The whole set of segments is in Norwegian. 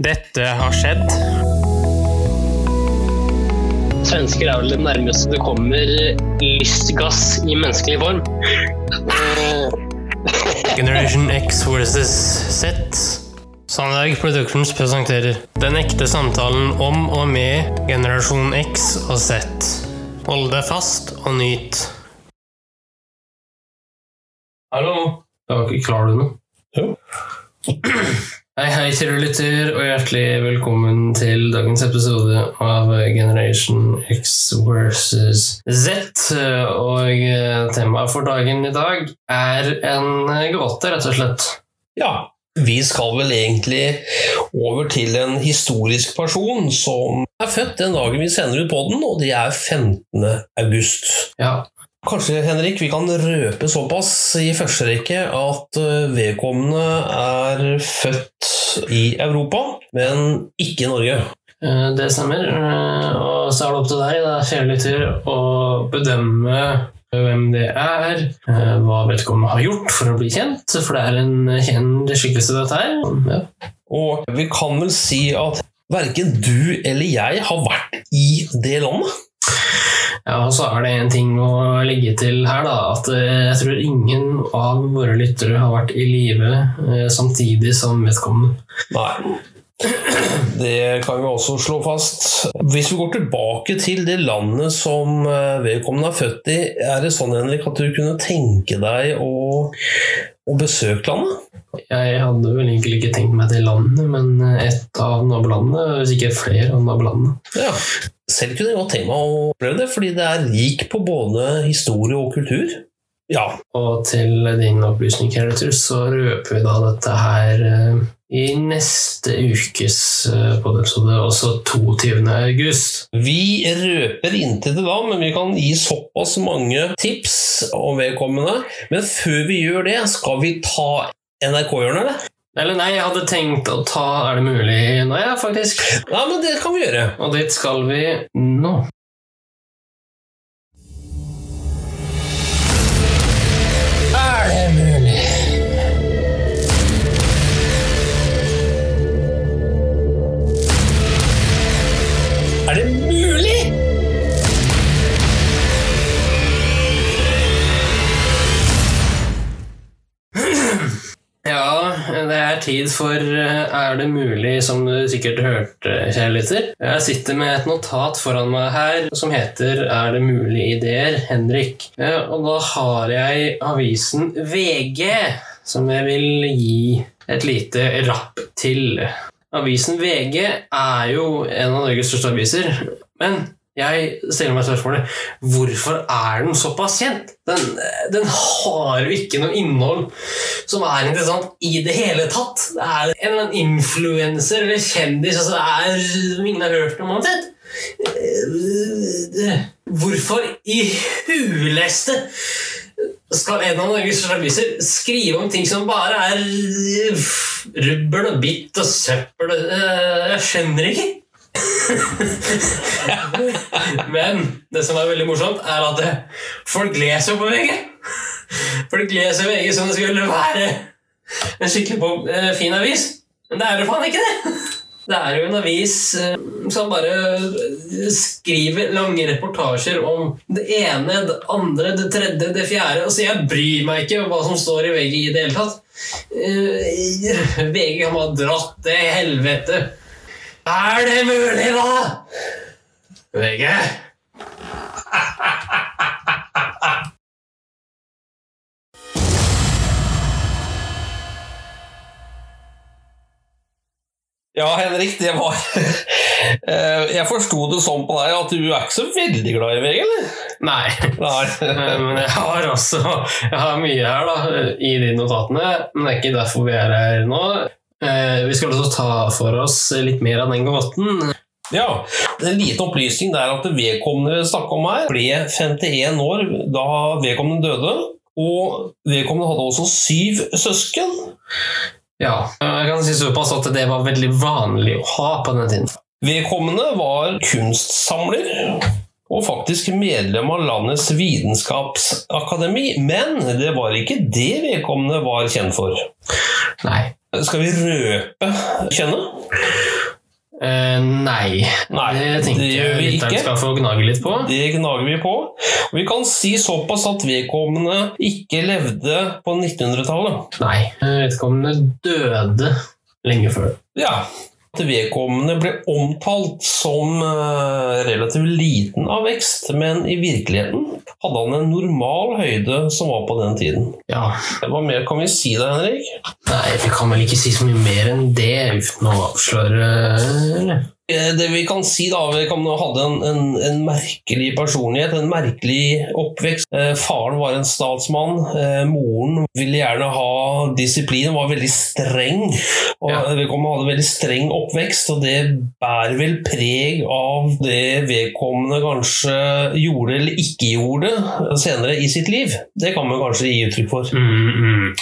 Dette har skjedd. Svensker er vel det nærmeste det kommer lystgass i menneskelig form. Generation X versus Z. Sandberg Productions presenterer Den ekte samtalen om og med generasjon X og Z. Hold deg fast og nyt. Hallo. Klarer du noe? Jo. Hei, hei, kjære lytter, og hjertelig velkommen til dagens episode av Generation X versus Z. Og eh, temaet for dagen i dag er en gåte, rett og slett. Ja, vi skal vel egentlig over til en historisk person som er født den dagen vi sender ut podden, og det er 15. august. Ja, Kanskje, Henrik, vi kan røpe såpass i første rekke at eh, vedkommende er født i Europa, men ikke i Norge. eh, det stemmer. Eh, Og så er det opp til deg, det er lytter, å bedømme hvem det er, hva vedkommende har gjort for å bli kjent, for det er en kjent skikkelse, dette her. Ja. Og vi kan vel si at verken du eller jeg har vært i det landet. Ja, og så er det en ting å legge til her, da. At eh, jeg tror ingen av våre lyttere har vært i live eh, samtidig som vedkommende. Nei. Det kan vi også slå fast. Hvis vi går tilbake til det landet som eh, vedkommende er født i, er det sånn Henrik, at du kunne tenke deg å, å besøke landet? Jeg hadde vel egentlig ikke tenkt meg til landet, men et av nabolandene, hvis ikke flere av nabolandene. Ja. Selv kunne jeg godt tenke meg å oppleve det, fordi det er rik på både historie og kultur. Ja, Og til din opplysning, kjære lytter, så røper vi da dette her eh, i neste ukes eh, podiepisode, også 22. august. Vi røper inntil det da, men vi kan gi såpass mange tips om vedkommende. Men før vi gjør det, skal vi ta NRK-hjørnet, eller? Eller nei, jeg hadde tenkt å ta Er det mulig Nei, faktisk? Ja, men det kan vi gjøre. Og dit skal vi nå. Tid for eh, Er det mulig, som du sikkert hørte, kjære lytter. Jeg sitter med et notat foran meg her som heter Er det mulig ideer, Henrik? Eh, Og da har jeg avisen VG, som jeg vil gi et lite rapp til. Avisen VG er jo en av Norges største aviser, men jeg stiller meg spørsmålet hvorfor er den såpass kjent? Den, den har jo ikke noe innhold som er interessant i det hele tatt. Det er en eller annen influenser eller kjendis altså er, som ingen har hørt om omtrent. Eh, Hvorfor i huleste skal en av Norges journalister skrive om ting som bare er rubbel og bitt og søppel? Eh, Jeg skjønner ikke. Men det som er veldig morsomt, er at folk leser på VG. Folk leser VG som det skulle være en skikkelig eh, fin avis. Men det er jo faen ikke det. Det er jo en avis eh, som bare skriver lange reportasjer om det ene, det andre, det tredje, det fjerde. Altså, jeg bryr meg ikke om hva som står i VG i det hele tatt. Eh, VG kan bare dratt til helvete. Er det mulig, da? VG? Ja, Henrik, det var Eh, Jeg forsto det sånn på deg at du er ikke så veldig glad i VG, eller? Nei. Nei. Eh, Men jeg har også Jeg har mye her da i de notatene, men det er ikke derfor vi er her nå. Eh, Vi skal også ta for oss litt mer av den gåten. Ja, En liten opplysning der at vedkommende snakker om her, ble 51 år da vedkommende døde. Og vedkommende hadde også syv søsken. Ja, Jeg kan si såpass at det var veldig vanlig å ha på den tiden. Vedkommende var kunstsamler og faktisk medlem av landets vitenskapsakademi, men det var ikke det vedkommende var kjent for. Nei. Skal vi røpe kjønnet? Uh, nei. Nei, det tenker det gjør vi ikke. skal få gnage litt på. Det gnager vi på. Og vi kan si såpass at vedkommende ikke levde på 1900-tallet. Nei. Vedkommende døde lenge før. Ja. At vedkommende ble omtalt som eh, relativt liten av vekst, men i virkeligheten hadde han en normal høyde som var på den tiden. Ja. Hva mer kan vi si da, Henrik? Nei, vi kan vel ikke si så mye mer enn det uten å avsløre eller? Eh, Det vi kan si da, Vedkommende hadde en, en, en merkelig personlighet, en merkelig oppvekst. Eh, faren var en statsmann, eh, moren ville gjerne ha disiplin, var veldig streng. Og Ja. Vedkommende hadde veldig streng oppvekst, og det bærer vel preg av det vedkommende kanskje gjorde eller ikke gjorde senere i sitt liv. Det kan man kanskje gi uttrykk for. Mm, mm.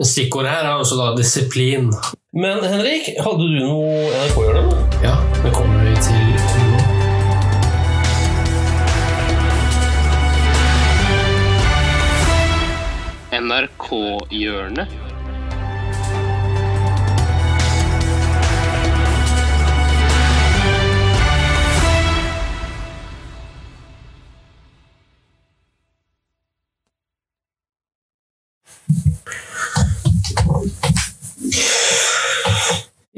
Stikkordet her er også da disiplin. Men Henrik, hadde du noe NRK-hjørne? Ja, det kommer vi til nå. NRK-hjørnet.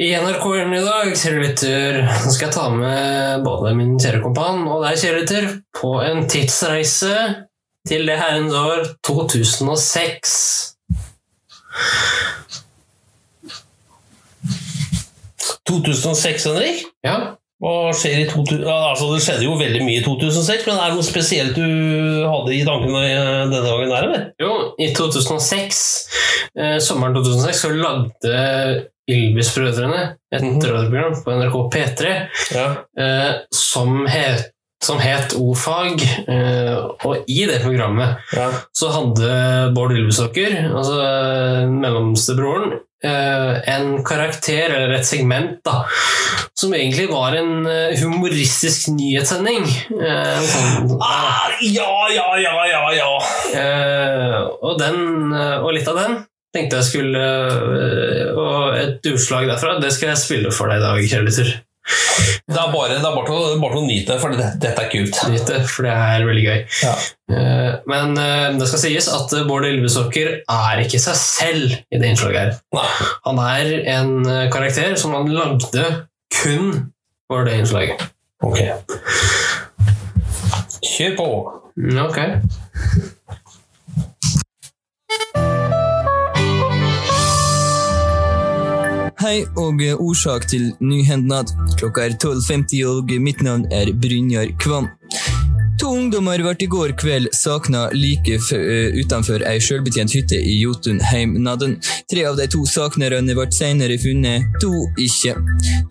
I NRK-hjørnet i dag, kjære lytter, skal jeg ta med både min kjære kompan og deg, kjære lytter, på en tidsreise til det herrens år 2006. – 2006, Henrik? Ja, Hva skjer i 2000? Altså, det skjedde jo veldig mye i 2006, men er det noe spesielt du hadde i tankene denne gangen der, eller? jo, i 2006, eh, sommeren 2006, så lagde Ylvis-brødrene et Mhm. radioprogram på NRK P3 Ja. eh, som het som het O-fag, eh, og i det programmet ja. så hadde Bård Ylvisåker, altså eh, mellomstebroren, eh, en karakter, eller et segment, da, som egentlig var en eh, humoristisk nyhetssending. Eh, sånn, Ah, ja, ja, ja, ja, ja. eh, og, den, og litt av den tenkte jeg skulle eh, Og et utslag derfra, det skal jeg spille for deg i dag, kjære. Det er bare, det er bare, til, å- bare til å nyte, for det, dette er kult. Nyt det, for det er veldig gøy. Ja. Eh, Men eh, det skal sies at eh, Bård Ylvesåker er ikke seg selv i det innslaget her. Nei. Han er en karakter som han lagde kun for det innslaget. Ok. Kjør på. Mm, Ok. Hei og eh, årsak til nyhendnad. Klokka er 12.50 og mitt navn er Brynjar Kvam. To ungdommer ble i går kveld savna like eh, utenfor ei sjølbetjent hytte i Jotunheimnaden. Tre av de to savnerne ble senere funnet, to ikke.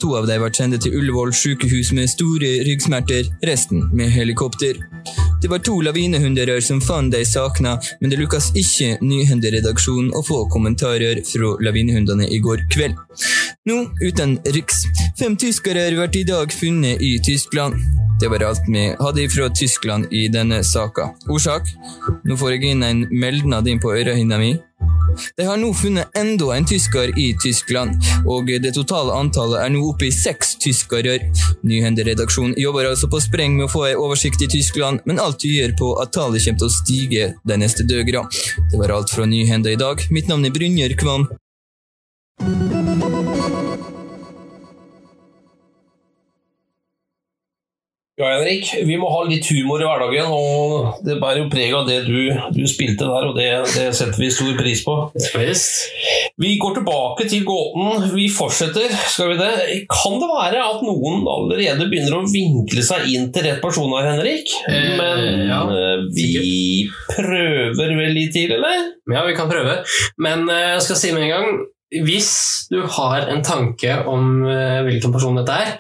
To av dem ble sendt til Ullevål sykehus med store ryggsmerter, resten med helikopter. Det var to lavinehunder som fant de savna, men det lukkes ikke Nyhenderedaksjonen å få kommentarer fra lavinehundene i går kveld. Nå uten riks. Fem tyskere ble i dag funnet i Tyskland. Det var alt vi hadde fra Tyskland i denne saka. Årsak? Nå får jeg inn en meldnad inn på ørehinna mi. De har nå funnet enda en tysker i Tyskland, og det totale antallet er nå oppe i seks tyskere. Nyhenderedaksjonen jobber altså på spreng med å få en oversikt i Tyskland, men alt tyder på at tallet kommer til å stige de neste døgene. Det var alt fra Nyhender i dag. Mitt navn er Brynjer Kvam. Ja, Henrik, vi må ha litt humor i hverdagen, og det bærer jo preg av det du, du spilte der, og det, det setter vi stor pris på. Vi går tilbake til gåten. Vi fortsetter, skal vi det? Kan det være at noen allerede begynner å vinkle seg inn til rett person her, Henrik? Eh, Men ja, eh, vi prøver vel litt til, eller? Ja, vi kan prøve. Men eh, jeg skal si med en gang hvis du har en tanke om eh, hvilken person dette er,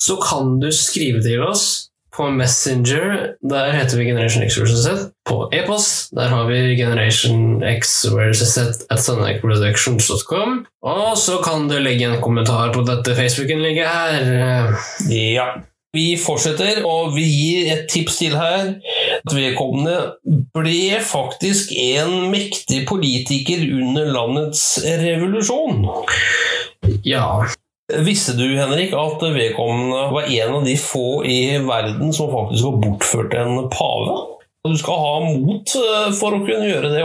så kan du skrive til oss på Messenger. Der heter vi Generation X versus Z. På e-post der har vi Generation X versus Z at sundagproductions.com. Og så kan du legge en kommentar på dette Facebook-innlegget her. Ja. Vi fortsetter, og vi gir et tips til her. At vedkommende ble faktisk en mektig politiker under landets revolusjon. Ja. Visste du, Henrik, at vedkommende var en av de få i verden som faktisk har bortført en pave? Du skal ha mot eh, for å kunne gjøre det,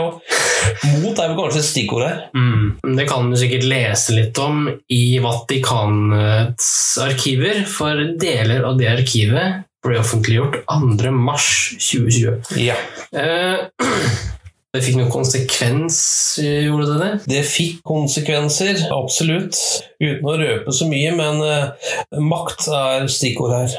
mot er vel kanskje et stikkord her. Mm. Det kan du sikkert lese litt om i Vatikanets arkiver, for deler av det arkivet ble offentliggjort 2. mars 2020. Ja. Eh, det fikk noen konsekvens, gjorde det det? Det fikk konsekvenser, absolutt. Uten å røpe så mye, men eh, makt er stikkord her.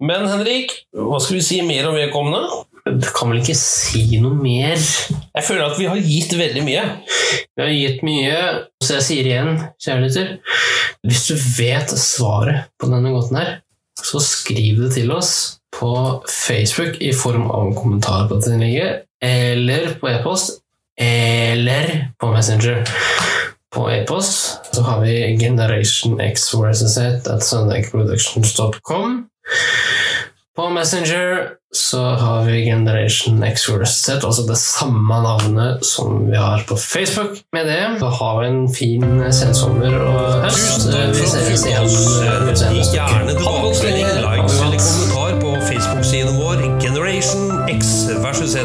Men Henrik, hva skal vi si mer om vedkommende? Det kan vel ikke si noe mer? Jeg føler at vi har gitt veldig mye. Vi har gitt mye, så jeg sier igjen, kjære lytter, hvis du vet svaret på denne gåten her, så skriv det til oss på Facebook i form av en kommentar på dette innlegget, eller på e-post, eller på Messenger. På e-post så har vi generationxyz at sundagproductions.com. På Messenger så har vi Generation X Reset, altså det samme navnet som vi har på Facebook. Med det så har vi en fin sensommer og høst. Vi ses igjen gjerne tilbakemelding, like eller kommentar på Facebook-siden vår Generation X versus Z.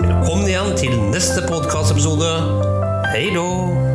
Velkommen igjen til neste podkastepisode. Hei då!